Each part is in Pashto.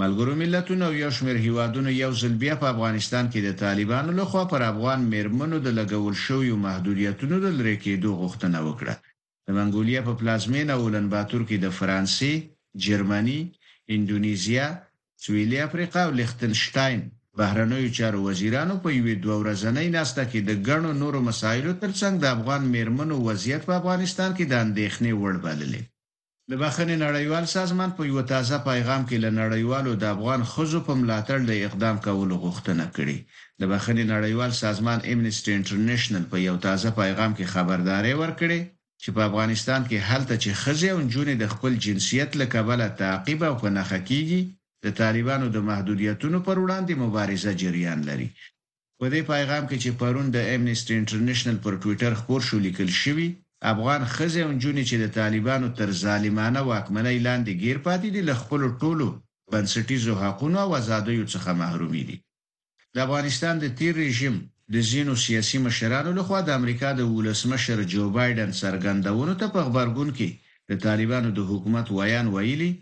ملګرو ملتونو او یو شمېر هېوادونو یو ځل بیا په افغانستان کې د طالبانو له خوا پر افغان مېرمنو د لګول شویو محدودیتونو د لرې کېدو غوښتنه وکړه. د منګولیا په پلازمېنه اولن باتور کې د فرانسې، جرمني، انډونیزیا، سویلي افریقا او لیختنشټاین بهرنیو چارو وزیرانو په یوې دوه ورځنۍ ناسته کې د ګڼو نورو مسایلو ترڅنګ د افغان مېرمنو وضعیت په افغانستان کې د اندېښنې وړ بللی. د بخښنې نړیوال سازمان په یوه تازه پیغام کې له نړیوالو د افغان ښځو په ملاتړ د اقدام کولو غوښتنه کړې. د بخښنې نړیوال سازمان امنسټي انټرنشنل په یو تازه پیغام کې خبرداری ورکړی چې په افغانستان کې هلته چې ښځې او نجونې د خپل جنسیت له کبله تعقیب او په نښه کېږي، د طالبانو د محدودیتونو پر وړاندې مبارزه جریان لري. په دې پیغام کې چې پرون د امنسټي انټرنشنل پر ټویټر خپور شو لیکل شوي، افغان ښځې او نجونې چې د طالبانو تر ظالمانه واکمنۍ لاندې ګیر پاتې دي، له خپلو ټولو بنسټیزو حقونو او ازادیو څخه محرومې دي. د افغانستان د تیر رژیم د ځینو سیاسي مشرانو لخوا د امریکا د ولسمشر جو بایډن څرګندونو ته په غبرګون کې د طالبانو د حکومت ویاند ویلي،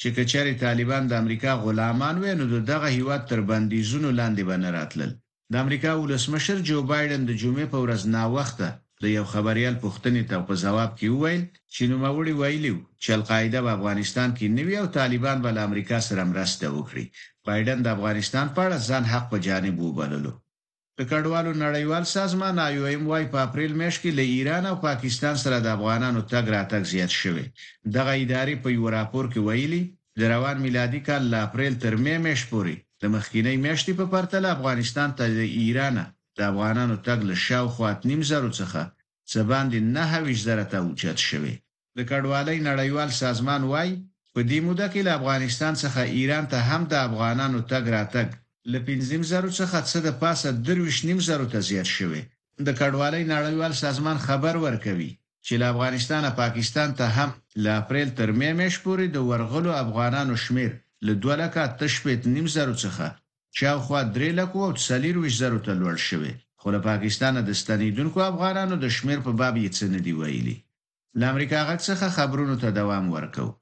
چې که چېرې طالبان د امریکا غلامان وای، نو د دغه هېواد تر بندیزونو لاندې به نه راتلل. د امریکا ولسمشر جو بایډن د جمعې په ورځ ناوخته د یو خبریال پوښتنې ته په ځواب کې وویل، چې نوموړي ویلي و، چې القاعده به افغانستان کې نه وي او طالبان به له امریکا سره مرسته وکړي. بایډن د افغانستان په اړه ځان حق په جانب وبللو. د کډوالو نړیوال سازمان، IOM، وايي، په اپریل میاشت کې له ایران او پاکستان سره د افغانانو تګ راتګ زیات شوی. دغه ادارې په یوه راپور کې ویلي، د روان میلادي کال له اپریل تر مې میاشت پورې د مخکینۍ میاشتې په پرتله افغانستان ته له ایرانه د افغانانو تګ له شاوخوا اتنیم زرو څخه څه باندې نهه ویشت زره ته اوچت شوی. د کډوالۍ نړیوال سازمان وايي، په دې موده کې له افغانستان څخه ایران ته هم د افغانانو تګ راتګ، له پنځه نیم زرو څخه څه د پاسه درویشت نیم زرو ته زیات شوی، د کډوالۍ نړیوال سازمان خبر ورکوي، چې له افغانستانه پاکستان ته هم له اپریل تر مې میاشت پورې د ورغلو افغانانو شمیر له دوه لکه اته شپېت نیم زرو څخه شاوخوا درې لکو او څلیرویشت زرو ته لوړ شوی، خو له پاکستانه د ستنیدونکو افغانانو د شمیر په باب یې څه نه دي ویلي. له امریکا غږ څخه خبرونو ته دوام ورکوو.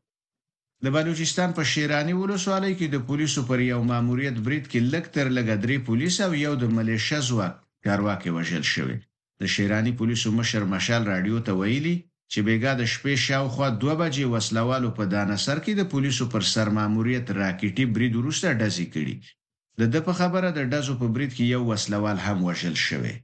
د بلوچستان په شیراني ولسوالۍ کې د پولیسو پر یو ماموریت برید کې لږ تر لږه درې پولیس او یو د ملیشه ځواک چارواکی وژل شوی. د شیراني پولیسو مشر مشال راډیو ته ویلي، چې بېګا د شپې شاوخوا دوه بجې وسله والو په دانه سر کې د پولیسو پر سرماموریت راکټي برید وروسته ډزې کړي. د ده په خبره د ډزو په برید کې یو وسله وال هم وژل شوی.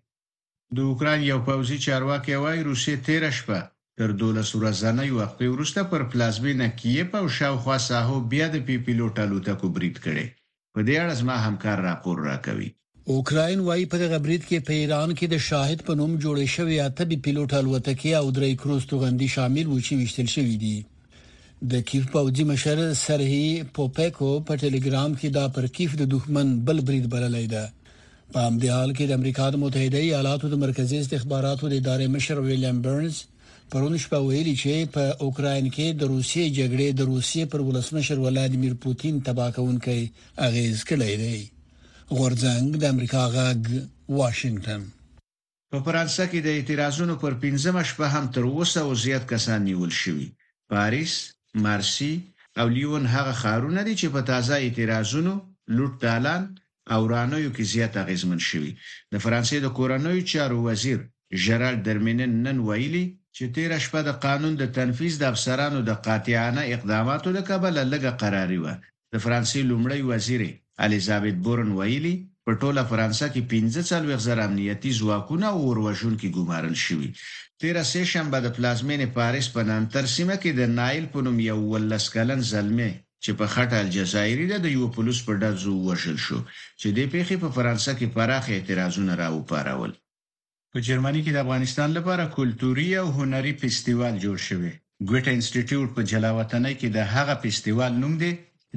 د اوکراین یو پوځي چارواکی وايي، روسیې تېره شپه تر دولس ورځنۍ وقفې وروسته پر پلازمېنه کییف او شاوخوا ساحو بیا د پې پیلوټ الوتکو برید کړی. په دې اړه زما همکار راپور راکوي. اوکراین وايي، په دغه برید کې په ایران کې د شاهد په نوم جوړې شوې اته بې پیلوټه الوتکې او درې کروز توغندي شامل وو چې ویشتل شوي دي. د کییف پوځي مشر سرهي پوپیکو په ټیلیګرام کې دا پر کییف د دښمن بل برید بللی ده. په همدې حال کې د امریکا د متحده ایالاتو د مرکزی استخباراتو د ادارې مشر ویلیام برنز پرون شپه ویلي چې په اوکراین کې د روسیې جګړې د روسیې پر ولسمشر ولادیمیر پوتین تباه کونکي اغیز کړی دی غورځنګ د امریکا غږ واشنگټن په فرانسه کې د اعتراضونو پر پنځمه شپه هم تر اووه سوو زیات کسان نیول شوي. پاریس، مارسي او لیون هغه ښارونه دي چې په تازه اعتراضونو، لوټ تالان او ورانیو کې زیات اغېزمن شوي. د فرانسې د کورنیو چارو وزیر ژرالډ درمینن نن ویلي، چې تېره شپه د قانون د تنفیذ د افسرانو د قاطعانه اقداماتو له کبله لږه قراري وه، د فرانسې لومړۍ وزیرې الیزابت بورن ویلي، په ټوله فرانسه کې پنځه څلوېښت زره امنیتي ځواکونه او اور وژونکي ګومارل شوي. تېره سه شنبه د پلازمېنې پاریس په نانتر سیمه کې د نایل په نوم یو اوولس کلن زلمی چې په خټه الجزایري ده د یوه پولیس په ډزو ووژل شو چې دې پېښې په فرانسه کې پراخ اعتراضونه راوپارول. په جرمني کې د افغانستان لپاره کلتوري او هنري فستیوال جوړ شوی. ګوټه انسټیټیوټ په جلاوطنۍ کې د هغه فستیوال نوم دی.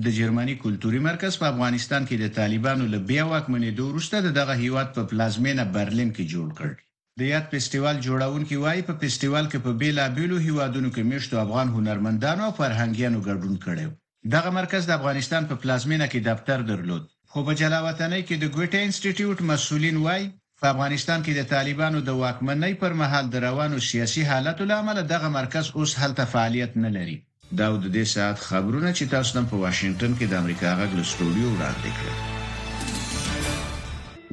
د جرمني کلتوري مرکز په افغانستان کې د طالبانو له بیا واکمنېدو وروسته د دغه هېواد په پلازمېنه برلین کې جوړ کړ. د یاد فستیوال جوړونکي وايي، په فستیوال کې په بېلابېلو هېوادونو کې مېشتو افغان هنرمندانو او فرهنګیانو ګډون کړی و. دغه مرکز د افغانستان په پلازمېنه کې دفتر درلود، خو په جلاوطنۍ کې د ګوټې انسټیټیوټ مسؤلین وايي، په افغانستان کې د طالبانو د واکمنۍ پر مهال د روانو سیاسي حالاتو له امله دغه مرکز اوس هلته فعالیت نه لري. دا و د دې ساعت خبرونه چې تاسو ته مو په واشنګټن کې د امریکا غږ له سټوډیو وړاندې کړل.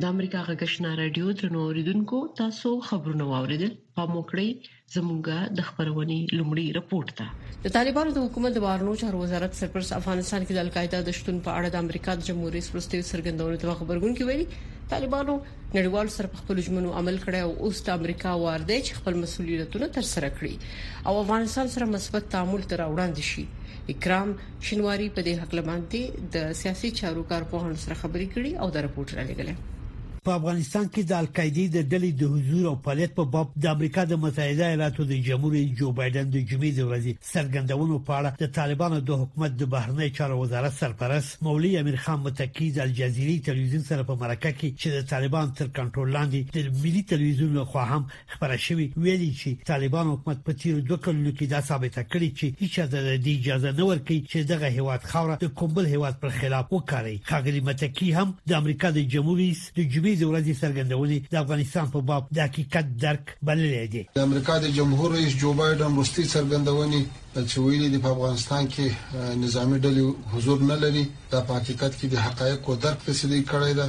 د امریکا غږ اشنا راډیو درنو اوریدونکو تاسو خبرونه واوریدل پام وکړئ زموږ د خبرونې لومړی رپورت ده. د طالبانو د حکومت د بهرنیو چارو وزارت سرپرست افغانستان کې د القاعده د شتون په اړه د امریکا د جمهور رئیس وروستیو څرګندونو ته په خبرګون کې ویلي، طالبانو نړیوالو سره په خپل ژمنو عمل کړی او اوس د امریکا وار دی چې خپل مسولیتونه ترسره کړي او افغانستان سره مثبت تعامل ته راوړاندې شي. اکرام شینواري په دې حقله باندې د سیاسي چارو کارپوهانو سره خبرې کړي او دا رپورټ را لېږلی. په افغانستان کې د القاعدې د ډلې د حضور او فعالیت په باب د امریکا د متحده ایالاتو د جمهور رئیس جو بایډن د جمعې د ورځې څرګندونو په اړه د طالبانو د حکومت د بهرنیو چارو وزارت سرپرست مولوي امیر خان متقي د الجزیرې تلویزیون سره په مرکه کې چې د طالبانو تر کنټرول لاندې د ملي تلویزیون لخوا هم خبره شوې ویلي چې طالبان حکومت په تیر دوه کلونو کې دا ثابت کړی چې هیڅ د دې اجازه نه ورکړي چې دغه هیواد خوره د کومبل هیواد پر خلاف وکړي خاګلی متکی هم د امریکا د جمهوریت رئیس د جمعې د ورځې څرګندونې د افغانستان په باب د حقیقت درک بللې دي د امریکا د جمهور رئیس جو بایډن وروستي څرګندونې چې ویلي دي په افغانستان کې نظامی ډلې حضور نه لري دا په حقیقت کې د حقایقو درک ته سړي کړی دی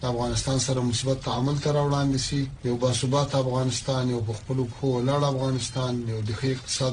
د افغانستان سره مثبت تعامل ته راوړاندې شي، یو باثباته افغانستان، یو په خپلو پښو ولاړ افغانستان، یو د ښه اقتصاد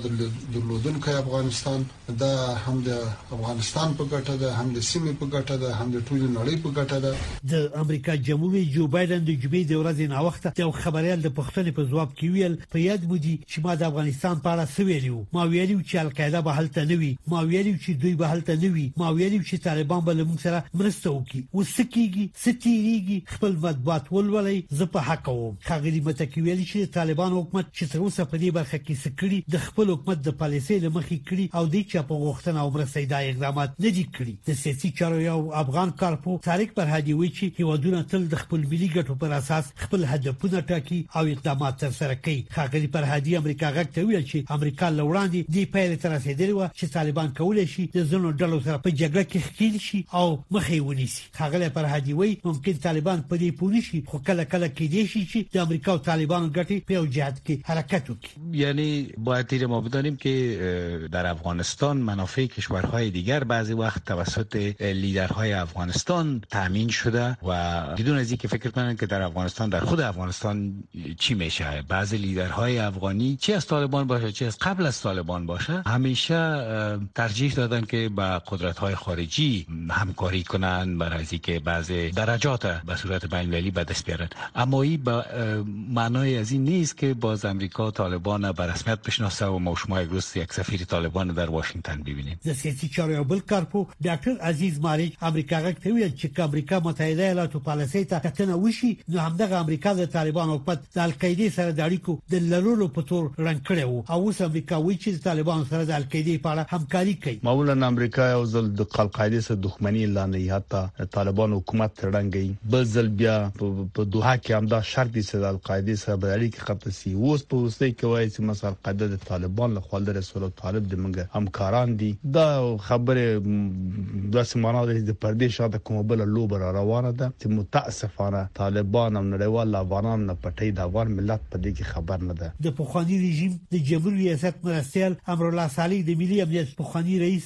درلودونکی افغانستان، دا هم د افغانستان په ګټه ده، هم د سیمې په ګټه ده، هم د ټولې نړۍ په ګټه ده. د امریکا جموې جو بایډن د جمعې د ورځې ناوخته د یو خبریال د پوښتنې په ځواب کې وویل، په یاد مو دي، چې ما د افغانستان په اړه څه ویلي وو ما ویلي وو چې القاعده به هلته نه وي ما ویلي وو چې دوی به هلته نه وي ما ویلي وو چې طالبان به له موږ سره مرسته وکړي اوس څه کیږي څه تیریږي خپل مطبوعات ولولئ زه په حق وم ښاغلي متقي ویلي چې د طالبان حکومت چې تر اوسه په دې برخه کې څه کړي د خپل حکومت د پالیسۍ له مخې کړي او د چا په غوښتنه او مرسته دا اقدامات نه دي کړي د سیاسي چارو یو افغان کارپو طارق فرهادي وایي چې هیوادونه تل د خپل ملي ګټو پر اساس خپل هدفونه ټاکي او اقدامات ترسره کوي ښاغلي فرهادي امریکا غږ ته ویل چې امریکا له وړاندې دې پایلې ته رسېدلې وه چې طالبان کولی شي د ځینو ډلو سره په جګړه کې ښکیل شي او مخه یې ونیسي ښاغلی فرهادي وایي ممکن طالبان په دې پوه نه شي خو کله کله کېدای شي چې د امریکا او طالبانو ګټې په یو جهت کې حرکت وکړي وکړي یعنی باید دیر ما بدانیم که در افغانستان منافع کشورهای دیگر بعضی وقت توسط لیدرهای افغانستان تامین شده و بدون از اینکه فکر کنند که در افغانستان در خود افغانستان چی میشه بعضی لیدرهای افغانی چی از طالبان باشه چی از قبل از طالبان باشه همیشه ترجیح دادن که با قدرت های خارجی همکاری کنن برای که بعضی درجات به صورت بین به دست بیارن اما این به معنای از این نیست که باز امریکا طالبان را به رسمیت بشناسه و ما شما یک روز یک سفیر طالبان در واشنگتن ببینیم د سیاسي چارو یو بل کارپو ډاکټر عزیز مارج امریکا غږ ته ویل چې که امریکا متحده ایالاتو پالیسۍ ته کتنه وشي نو همدغه امریکا د طالبانو پت د القاعدې سره د اړیکو د لرلو په تور ړنګ کړی وو او اوس امریکا وایي چې د طالبانو سره د القاعدې په اړه همکاري کوي معمولا امریکا یو ځل د القاعدې سره دښمني اعلانوي حتی د طالبانو حکومت ړنګوي بل ځل بیا په په دوحه کې همدا شرط دی چې د القاعدې سره باید اړیکې قطع شي. اوس په وروستیو کې وایي چې مثلا القاعده د طالبان له خوا لرې شول او طالب د موږ همکاران دي. دا خبرې داسې معنا لري چې د پردې شاته کومه بله لوبه را روانه ده چې متاسفانه طالبان او نړیوال له افغانانو نه پټوي، د افغان ملت په دې کې خبر نه ده. د پخواني رژیم د جبري ریاست مرستیال امرالله صالح د ملي امنیت پخواني رئیس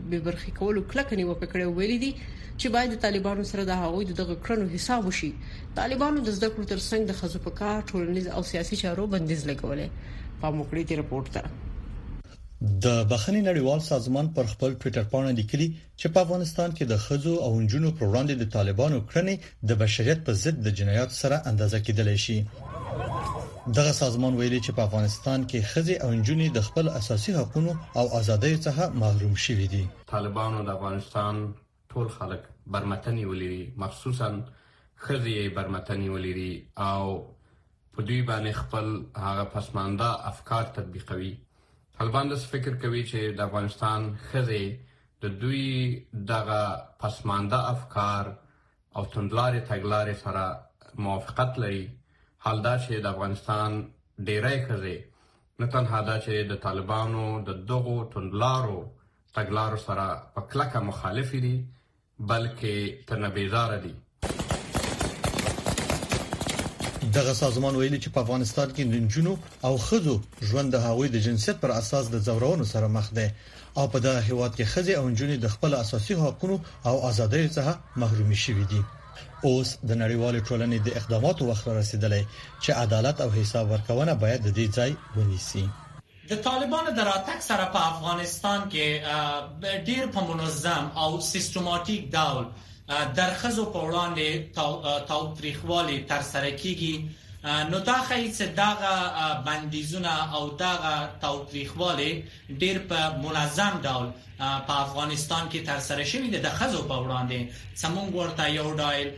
بې برخې کولو کلکه نیوکه کړې او ویلي دي چې باید د طالبانو سره د هغوی د دغه کړنو حساب وشي طالبانو د زده کړو ترڅنګ د خزو په کار ټولنیز او سیاسي چارو بندیز لګولې په موکړې دی رپورت ته د بخښنې نړیوال سازمان پر خپل ټوئیټر پاڼه لیکلي چې په افغانستان کې د خزو او انجونو پر وړاندې د طالبانو کړنې د بشریت په ضد د جنایاتو سره اندازه کیدلای شي. دغه سازمان ویلي چې په افغانستان کې ښځې او نجونې د خپل اساسي حقونو او ازادیو څخه محروم شوي دي. طالبانو د افغانستان ټول خلک برمته نیولي دي، مخصوصا ښځې یې برمته نیولي دي او په دوی باندې خپل هغه پسمانده افکار تطبیقوي. طالبان داسې فکر کوي چې د افغانستان ښځې د دوی دغه پسمانده افکار او تندلارې تګلارې سره موافقت لري حال دا چې د افغانستان ډیری ښځې نه تنها دا چې د طالبانو د دغو تندلارو تګلارو سره په کلکه مخالف دي بلکې تر نه بیزاره دي دغه سازمان ویلي چې په افغانستان کې نجونو او خزو ژوند د هغوی د جنسیت پر اساس د ځورونو سره مخ دی او په دغه هیواد کې ښځې او نجونې د خپل اساسي حقونو او ازادیو څخه محرومې شوې دي اوس د نړیوال ټولنې د اقداماتو وخت رسیدلی چې عدالت او حساب ورکونه باید د دې ځای ونیسي د طالبانو د راتګ سره په افغانستان کې ډیر په منظم او سیستماتیک ډول در خزو په وړاندې تاوتریخوالي تر سره کیږي نو دا خی چې دغه بندیزونه او دغه تاوتریخوالي ډیر په منظم ډول په افغانستان کې تر سره شوی د خزو په وړاندې سمون ورته یو ډایل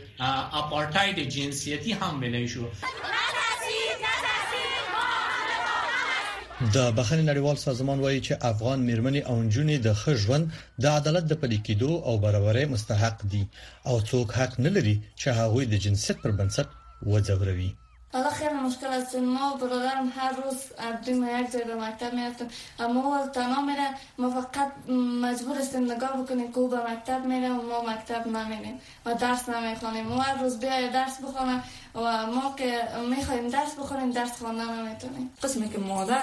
اپارټاید جنسیتی هم ویلی شو د بخښنې نړیوال سازمان وایي چې افغان میرمنې او نجونې د ښه ژوند د عدالت د پلي کېدو او برابرۍ مستحق دي او څوک حق نه لري چې هغوی د جنسیت پر بنسټ وځوروي حالا خیلی مشکل است چون ما برادرم هر روز هر دوی ما یک جای به مکتب میرفتیم اما او از تنها میره ما فقط مجبور هستیم نگاه بکنیم که او به مکتب میره و ما مکتب نمیریم و درس نمیخوانیم او هر روز بیایه درس بخوانه و ما که میخواهیم درس بخوانیم درس خوانده نمیتونیم قسمی که مادر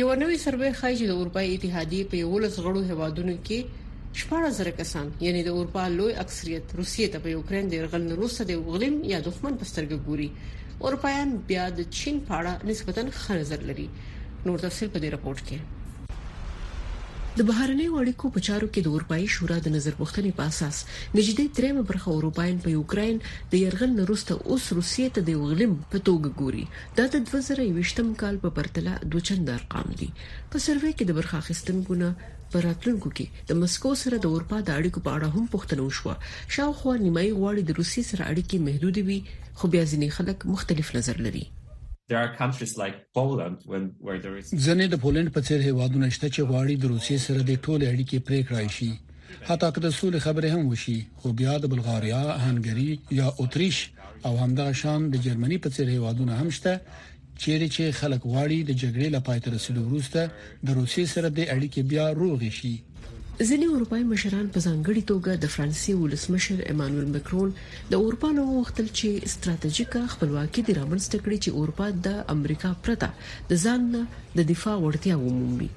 یوه نوې سروې ښایي چې د اروپایي اتحادیې په یوولس غړو هیوادونو کې شپاړس زره کسان یعنی د اروپا لوی اکثریت روسیې ته په یوکرين د يرغل نه وروسته د غلیم یا دښمن په سترګه ګوري اروپایان بیا د چین په اړه نسبتا ښه نظر لري نور تفصيل په دې رپورت کې د بهرنیو اړیکو په چارو کې د اروپאי شورا د نظر پوښتنې په اساس نږدې درېمه برخه اروپایان په یوکرين د يرغل نروسته اوس روسیې ته د غلیم په توګه ګوري دا د دوه زره یوویشتم کال په پرتله دوه چنده ارقام دي. په سروې کې د برخه اخیستونکو نه په راتلونکو کې د مسکو سره د اورپا د اړیکو په اړه هم پوښتنه وشوه. شاوخوا نیمایي غواړي د روسیې سره اړیکې محدودې وي، خو بیا ځینې خلک مختلف نظر لري. ځینې د پولنډ په څېر هېوادونه شته چې غواړي د روسیې سره دې ټولې اړیکې پرې کړای شي. حتی که د سولې خبرې هم وشي خو بیا د بلغاریا، هنګری یا اتریش او همدغه شان د جرمني په څیر هیوادونه هم شته چیرې چې خلک غواړي د جګړې له پای ته رسیدو وروسته د روسیې سره د اړیکې بیا روغې شي ځینې اروپאי مشران په ځانګړي توګه د فرانسې ولسمشر ایمانوئل مکرون د اروپا له وغوښتل چې ستراتیژیک خپلواکي د رامنځته کړي چې اروپا د امریکا پرته د ځان د دفاع وړتیا ومومي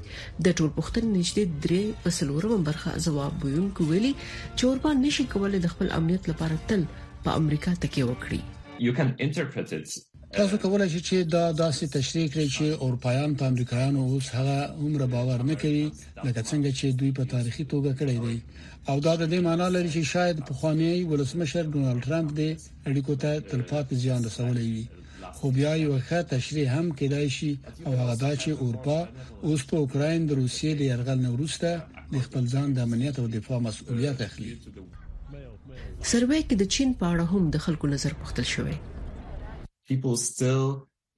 د ټولپوښتنې نږدې درې په څلورمه برخه ځواب ویونکو ویلي چې اوربا نشي کولای د خپل امنیت لپاره تل په امریکا تکیه وکړي. Uh, تاسو کولای شئ چې دا داسې تشریح کړئ چې اورپایان په امریکایانو اوس هغه عمر باور نه کوي لکه څنګه چې دوی په تاریخي توګه کړی دی او دا د دې معنی لري چې شاید پخوانی ولسمشر ډونالد ټرمپ دی اړیکو ته تلپاتې زیان رسولی وي خو بیا یو ښه تشریح هم کېدای شي او هغه دا چې اورپا اوس په اوکراین د روسیې د يرغل نه وروسته د خپل ځان د امنیت او دفاع مسؤلیت اخلي سروې کې د چین په اړه هم د خلکو نظر پوښتل شوی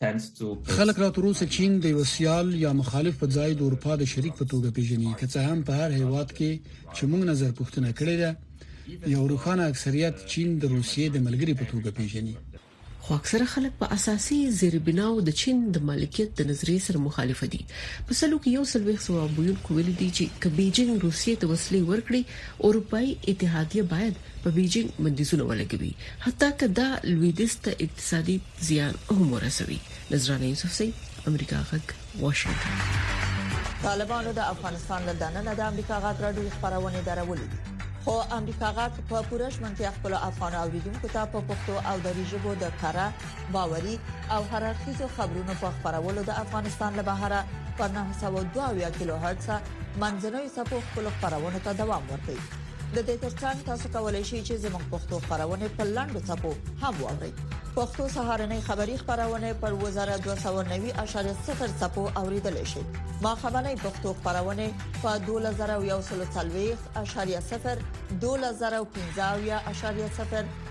خلک لا تر اوسه چین د یوه سیال یا مخالف په ځای د اروپا د شریک په توګه پیژني، که څه هم په هر هیواد کې چې موږ نظرپوښتنه کړې ده، یو روښانه اکثریت چین د روسیې د ملګري په توګه پیژني. خو اکثره خلک په اساسي زیربناوو د چین د مالکیت د نظریې سره مخالف دي. په سلو کې یو څلوېښت ځواب ویونکو ویلي دي چې که بیجینګ روسیې ته وسلې ورکړي، اروپايي اتحادیه باید په بیجینګ بندیزونه ولګوي، حتی که دا لویدیځ ته اقتصادي زیان هم ورسوي نذرانه یوسفزۍ امریکا غږ واشنګټن طالبانو د افغانستان له دننه د امریکا غږ راډیو خبرونه درولې دي خو امریکا غاک په پوره ژمنتیا خپل افغان اوریدونکو ته په پښتو او دری ژبو د کره باوري او هررخیزو خبرونو په خبرولو د افغانستان له بهره په 902 کیلو هرتز منځنوي سپو خپل خبرونه ته دوام ورکړي د دې ترڅنګ تاسو کولی شئ چې زموږ پښتو خبرونه په لاندو ټکو هم واورئ پښتو سهارنې خبری خبرونه پر 2290.0 سپو اوریدل شي ما خبرنې پښتو خبرونه په 2140.0 2015.0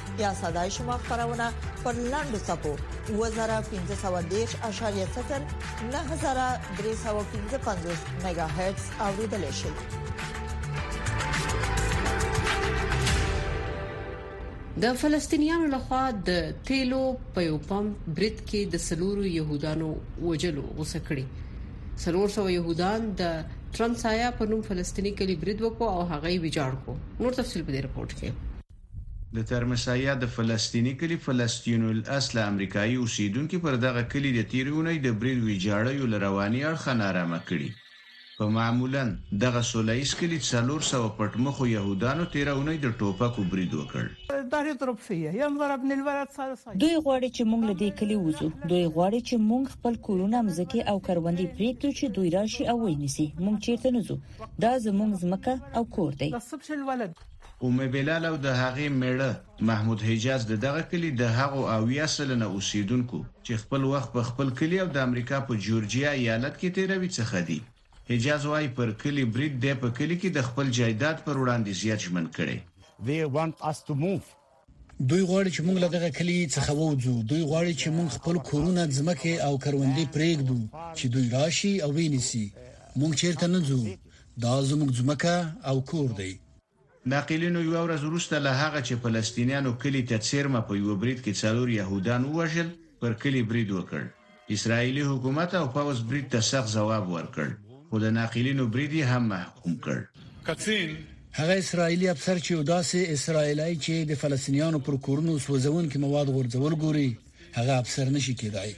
یا صداي شما خبرونه پر لاندو سپو 2513.0 9315 میگا هرتز اوریدل شي د فلسطینیانو لخوا د تیلو په یو پمپ برید کې د سلورو يهودانو وجلو غوسه کړي سلور سو يهودان د ترنسایا په نوم فلسطینی کلی برید وکړو او هغه یې ویجاړ کړو نور تفصيل په دې رپورت کې د ترمسایا د فلسطیني کلي فلسطین الاصله امریکايي اوسېدونکي پر دغه کلي د تېرې اونۍ د برید ویجاړیو له رواني اړخه نارامه کړي. په معمولاً دغه سوله ییز کلي څلور سوه پټمخو یهودانو تېره اونۍ د ټوپکو برید وکړ. دوی غواړي چې موږ له دې کلي ووځو. دوی غواړي چې موږ خپل کورونه، مځکې او کروندې پرېږدو چې دوی راشي او ویې نیسي. موږ چېرته نه ځو. دا زموږ ځمکه او کور دی. ام بلال او د هغې مېړه محمود حجاز د دغه کلي د هغو اویا سلنه اوسېدونکو چې خپل وخت په خپل کلي او د امریکا په جورجیا ایالت کې تېروي څخه دي. حجاز وايي، پر کلي برید دی په کلي کې د خپل جایداد پر وړاندې زیات ژمن کړی. They want us to move. دوی غواړي چې موږ له دغه کلي څخه ووځو دوی غواړي چې موږ خپل کورونه ځمکه او کروندې پرېږدو چې دوی راشي او وینيسي موږ چیرته نه ځو دا زموږ ځمکه او کور دی ناقلینو یو ورځ وروسته له هغه چې فلسطینیانو کلی ته څیرمه په یو برید کې څلور یهودان ووژل پر کلی برید وکړ اسراییلي حکومت او پوځ برید ته سخت ځواب ورکړ، خو د ناقلینو برید یې هم محکوم کړ. کڅین. هغه اسراییلي افسر چې یو داسې اسراییلی چې د فلسطینیانو پر کورونو سوځونکي مواد غورځول ګوري، هغه افسر نه شي کېدای.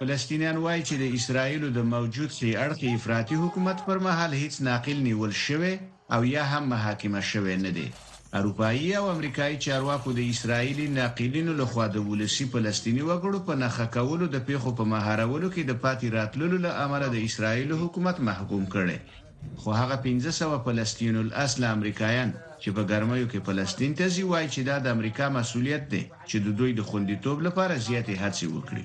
فلسطینیان وايي چې د اسراییلو د موجود ښي اړخي افراطي حکومت پر مهال هیڅ ناقل نیول شوی او یا هم محاکمه شوی نه دی. اروپايي او امریکايي چارواکو د اسراییلي ناقلینو له خوا د ولسي فلسطیني وګړو په نښه کولو د پېښو په مهارولو کې د پاتې راتللو له امله د اسراییلو حکومت محکوم کړی، خو هغه پنځه سوه فلسطین الاصله امریکایان چې په ګرمیو کې فلسطین ته ځي وايي چې دا د امریکا مسوولیت دی چې د دوی د خوندیتوب لپاره زیاتې هڅې وکړي.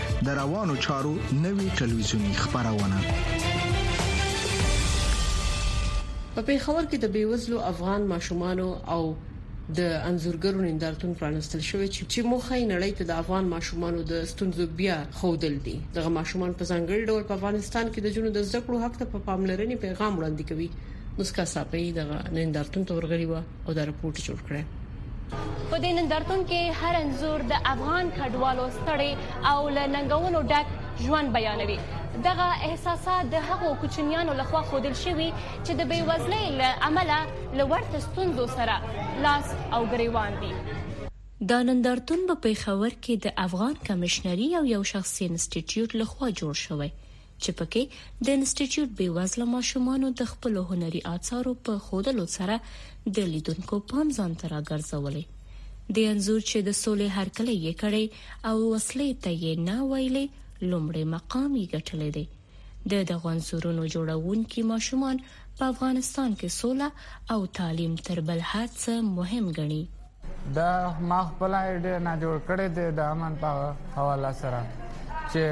د روانو چارو نوي ټلویزیونی خبرونه په پیښور کې د بیوزلو افغان ماشومان او د انزورګرو نندارتون پرانستل شوې چې موخه یې نړۍ ته د افغان ماشومان د ستونزو بیا خودل دي دغه ماشومان په ځانګړي ډول په افغانستان کې د جنو د زده کړو حق ته په پاملرنې پیغام وړاندې کوي مسکا صاحب دغه نندارتون تورغړي و او دا رپورټ جوړ کړی. په دې نندارتون کې هر انځور د افغان کډوالو ستړی او له ننګونو ډک ژوند بیانوي. دغه احساسات د هغو کوچنیانو لخوا ښودل شوي چې د بېوزلۍ له امله له ورته ستونزو سره لاس او ګریوان دي. دا نندارتون په پېښور کې د افغان کمېشنري او یو شخصي انسټیټیوټ لخوا جوړ شوی چې پکې د انسټیټیوټ بېوزله ماشومانو د خپلو هنري آثارو په ښودلو سره د لیدونکو پام ځان ته راګرځولی د انځور چې د سولې هرکلی یې کړی او وسلې ته یې نه ویلې لومړی مقام یې ګټلی دی د دغو انځورونو جوړونکي ماشومان په افغانستان کې سوله او تعلیم تر بل هر څه مهم ګڼي. دا ما خپل ایډیا نه جوړ کړی دی د امن په حواله سره چې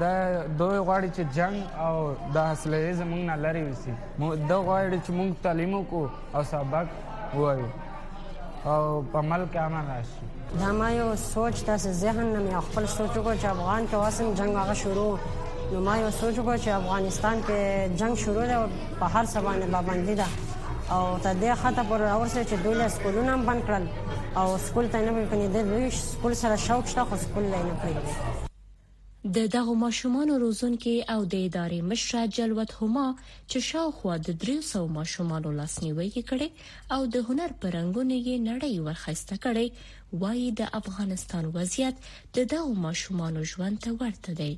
دا دوی غواړي چې جنگ او د اصلي زمونږ نه لري وسی مو دا غواړي چې مونږ تعلیم کو او سبق وایو او په ملک امن راشي دا ما یو سوچ داسې ذهن نه مې خپل سوچ وکړ چې افغان کې واسم جنگ هغه شروع نو ما یو سوچ وکړ چې افغانستان کې جنگ شروع دی او په هر څه باندې پابندي ده او تر دې خاطر پر اورسه چې دوی له سکولونو هم بند کړل او سکول ته نه ویل کني د دوی سکول سره شوق شته خو سکول نه پریږدي د دغو ماشومانو روزونکې او د ادارې مشره جلوت هما چې شاوخوا د دریو سوو ماشومانو لاسنیوی یې کړی او د هنر په رنګونو یې نړۍ ورښایسته کړې، وایي د افغانستان وضعیت د دغو ماشومانو ژوند ته ورته دی.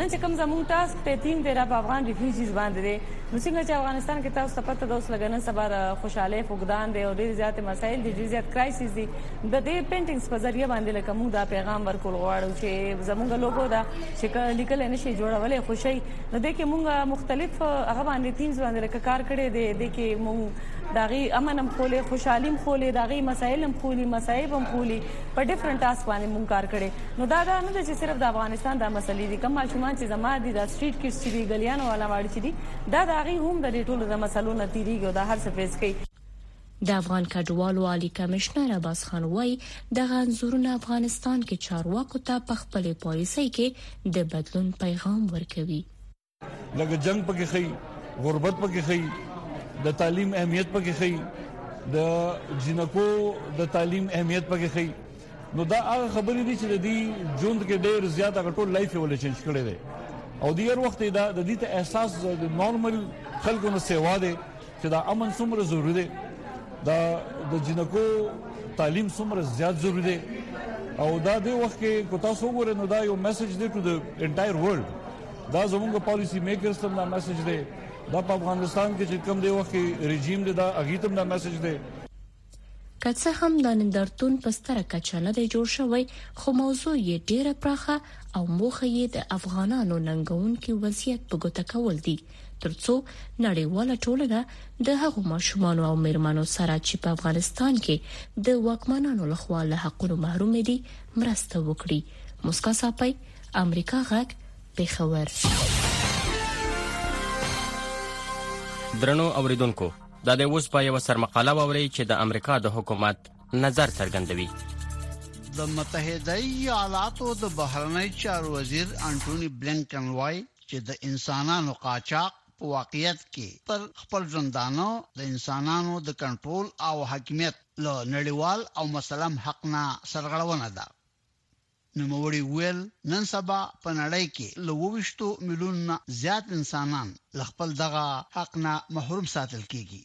نن چې کوم زموږ ټاسک پۀ تین دېره پۀ افغان ریفیوجیز باندې دی نو څنګه چې افغانستان کې تاسو ته پته ده اوس لکه نن سبا د خوشحالۍ فقدان دی او ډېر زیات مسایل دي ډېر زیات کرایسیز دي د دې پینټنګز په ذریعه باندې لکه موږ دا پیغام ورکول غواړو چې زموږ لوګو دا چې کله لیکل نه شي جوړولې خو شي نو د کې موږ مختلف هغه باندې تیمز باندې لکه کار کړی دی د کې موږ داغي امنم خولې خوشحالیم خولې داغي مسایلم خولې مسایبم خولې په ډیفرنٹ ټاسک باندې موږ کار کړی نو دا دا نه چې صرف د افغانستان د مسلې دي کوم ماشومان چې زما دي د سټریټ کډز چې دي ګلیانو والا واړي چې دي دا داغي هم د ټولو د مسلو نتیریږي او دا هر څه فیس کوي د افغان کډوالو عالي کمشنر عباس خان وايي، دغه انځورونه افغانستان کې چارواکو ته په خپلې پالیسۍ کې د بدلون پیغام ورکوي. لکه جنګ پکې ښيي، غربت پکې ښيي، د تعلیم اهمیت پکې ښيي، د جینکو د تعلیم اهمیت پکې ښيي، نو دا هغه خبرې دي چې د دوی ژوند کې ډېر زیات هغه ټول لایف یې ولې چینج کړی دی او دوی هر وخت دا د دوی ته احساس د نورمل خلکو نه سیوا دی چې دا امن څومره ضروري دی دا د جنکو تعلیم څومره زیات ضروري دی او دا د وخت کې کو تاسو وګورئ نو دا یو میسج دی ټو د انټایر ورلد دا زموږ پالیسی میکرز ته دا میسج دی دا په افغانستان کې چې کوم دی وخت کې رژیم دی دا اغیتم دا میسج دی که څه هم دا نندارتون په ستره کچه نه دی جوړ شوی، خو موضوع یې ډېره پراخه او موخه یې د افغانانو ننګونکي وضعیت په ګوته کول دي، ترڅو نړیواله ټولنه د هغو ماشومانو او مېرمنو سره چې په افغانستان کې د واکمنانو له خوا له حقونو محرومې دي، مرسته وکړي. موسکا ساپۍ، امریکا غږ، پېښور. درنو اورېدونکو! دا دی اوس به یوه سرمقاله واورئ چې د امریکا د حکومت نظر څرګندوي د متحده ایالاتو د بهرنی چارو وزیر انټونی بلینکن وایي چې د انسانانو قاچاق په واقعیت کې پر خپل ژوندانو د انسانانو د کنټرول او حاکمیت له نړیوال او مسلم حق نه سرغړونه ده نوموړي وویل، نن سبا په نړۍ کې له اووه ویشتو میلیونو نه زیات انسانان له خپل دغه حق نه محروم ساتل کېږي.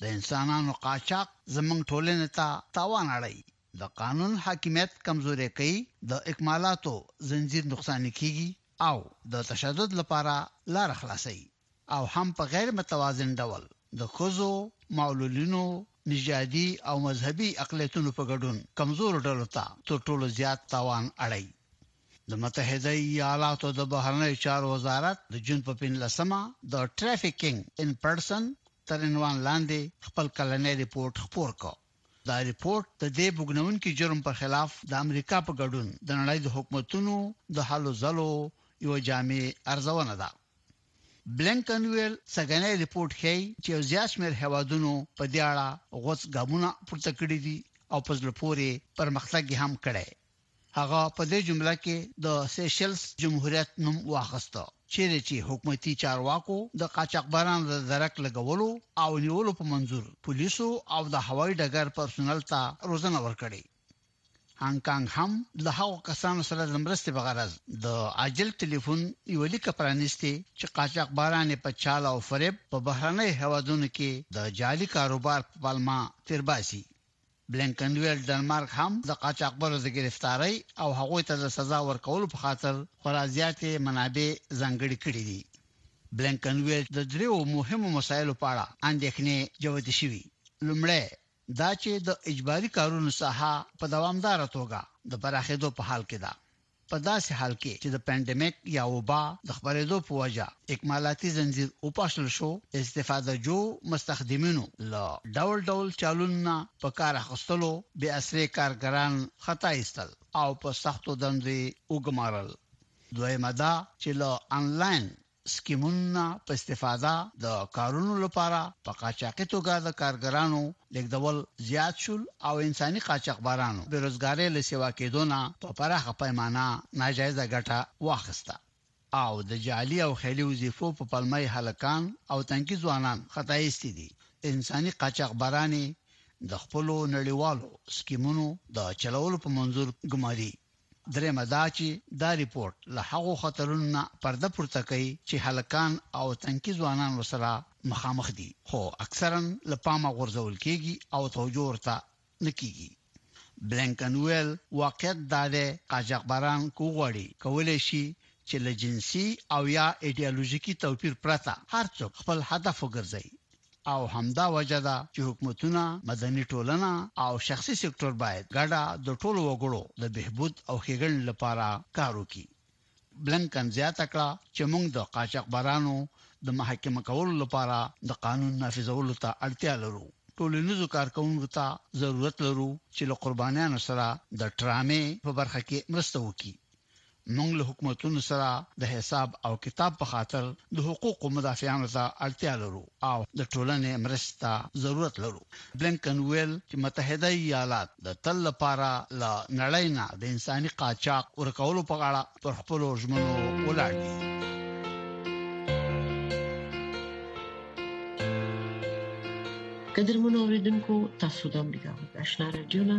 د انسانانو قاچاق زموږ ټولنې ته تاوان اړوي، د قانون حاکمیت کمزوری کوي، د اکمالاتو ځنځیر نقصاني کېږي او د تشدد لپاره لاره خلاصوي. او هم په غیر متوازن ډول د ښځو، معلولینو، نژادي او مذهبي اقلیتونو په ګډون کمزورو ډلو ته تر ټولو زیات تاوان اړوي. د متحده ایالاتو د بهرنیو چارو وزارت د جون په پنځلسمه د ټرافیکینګ ان پرسن تر عنوان لاندې خپل کلنی رپوټ خپور کړ. دا رپوټ د دې بوږنونکي جرم پر خلاف د امریکا په ګډون د نړۍ د حکومتونو د هلو ځلو یوه جامع ارزونه ده. بلېنکن وویل، سږنی رپوټ ښيي چې یو زیات شمېر هېوادونو په دې اړه غوڅ ګامونه پورته کړي دي او په زړه پورې پرمختګ یې هم کړی. هغه په دې جمله کې د سیشلز جمهوریت نوم واخیست، چېرې چې حکومتي چارواکو د قاچاقبرانو د درک لګولو او نیولو په منظور پولیسو او د هوایي ډګر پرسونل ته روزنه ورکړې. هانګ کانګ هم له هغو کسانو سره د مرستې په غرض د عاجل ټلیفون یو لیک پرانیستي چې قاچاقبران په چال او فریب په بهرنۍ هوادونو کې د جعلي کاروبار په پلمه تیرباسي بلینکن ویل ډنمارک هم د قاچاقبرو د گرفتاری او هغوی ته د سزا ورکولو په خاطر خورا زیاتې منابع ځانګړي کړې دي بلینکن ویل د دریو مهمو مسایلو په اړه اندېښنې جوتې شوي لومړی دا چې د اجباري کارونو ساحه په دوامداره توګه د پراخېدو په حال کې ده، په داسې حال کې چې د پنډېمېک یا وبا د خپرېدو په وجه اکمالاتي زنځیر وپاشل شو، استفاده جو مستخدمینو له ډول ډول چالونو نه په کار اخستلو بې اسرې کارګران خطا ایستل او په سختو دندو یې وګمارل. دویمه دا چې له انلاین سکیمونو په استفاده د کارونو لپاره په قاچاقي توګه د کارګرانو لیږدول زیات شول او انساني قاچاقبرانو بې روزګارۍ له سیوا کېدو نه په پراخه پیمانه ناجایزه ګټه واخیسته او د جعلي او خیلي وظیفو په پلمه یې هلکان او تنکي ځوانان خطا ایستي دي انساني قاچاقبران یې د خپلو نړیوالو سکیمونو د چلولو په منظور ګماري درېمه دا چې دا رپورټ له هغو خطرونو نه پرده پورته کوي چې هلکان او تنکي ځوانان ورسره مخامخ دي خو اکثرا له پامه غورځول کېږي او توجه ورته نه کېږي. بلېنکن وویل، واقعیت دا دی قاچاقبران که وغواړي کولی شي چې له جنسي او یا ایډیالوژیکي توپیر پرته هر څوک خپل هدف وګرځوي او همدا وجه ده چې حکومتونه، مدني ټولنه او شخصي سکټور باید ګډه د ټولو وګړو د بهبود او ښېګڼې لپاره کار وکړي. بلنکن زیاته کړه چې موږ د قاچاقبرانو د محاکمه کولو لپاره د قانون نافذولو ته اړتیا لرو، ټولنیزو کارکوونکو ته ضرورت لرو چې له قربانیانو سره د ټرامې په برخه کې مرسته وکړي، موږ له حکومتونو سره د حساب او کتاب په خاطر د حقوقو مدافعانو ته اړتیا لرو او د ټولنې مرستې ته ضرورت لرو بلینکن ویل چې متحده ایالات د تل لپاره له نړۍ نه د انساني قاچاق ورکولو په غاړه پر خپلو ژمنو ولاړ دي قدرمن اوریدونکو تاسو د امریکا غږ آشنا رادیو نه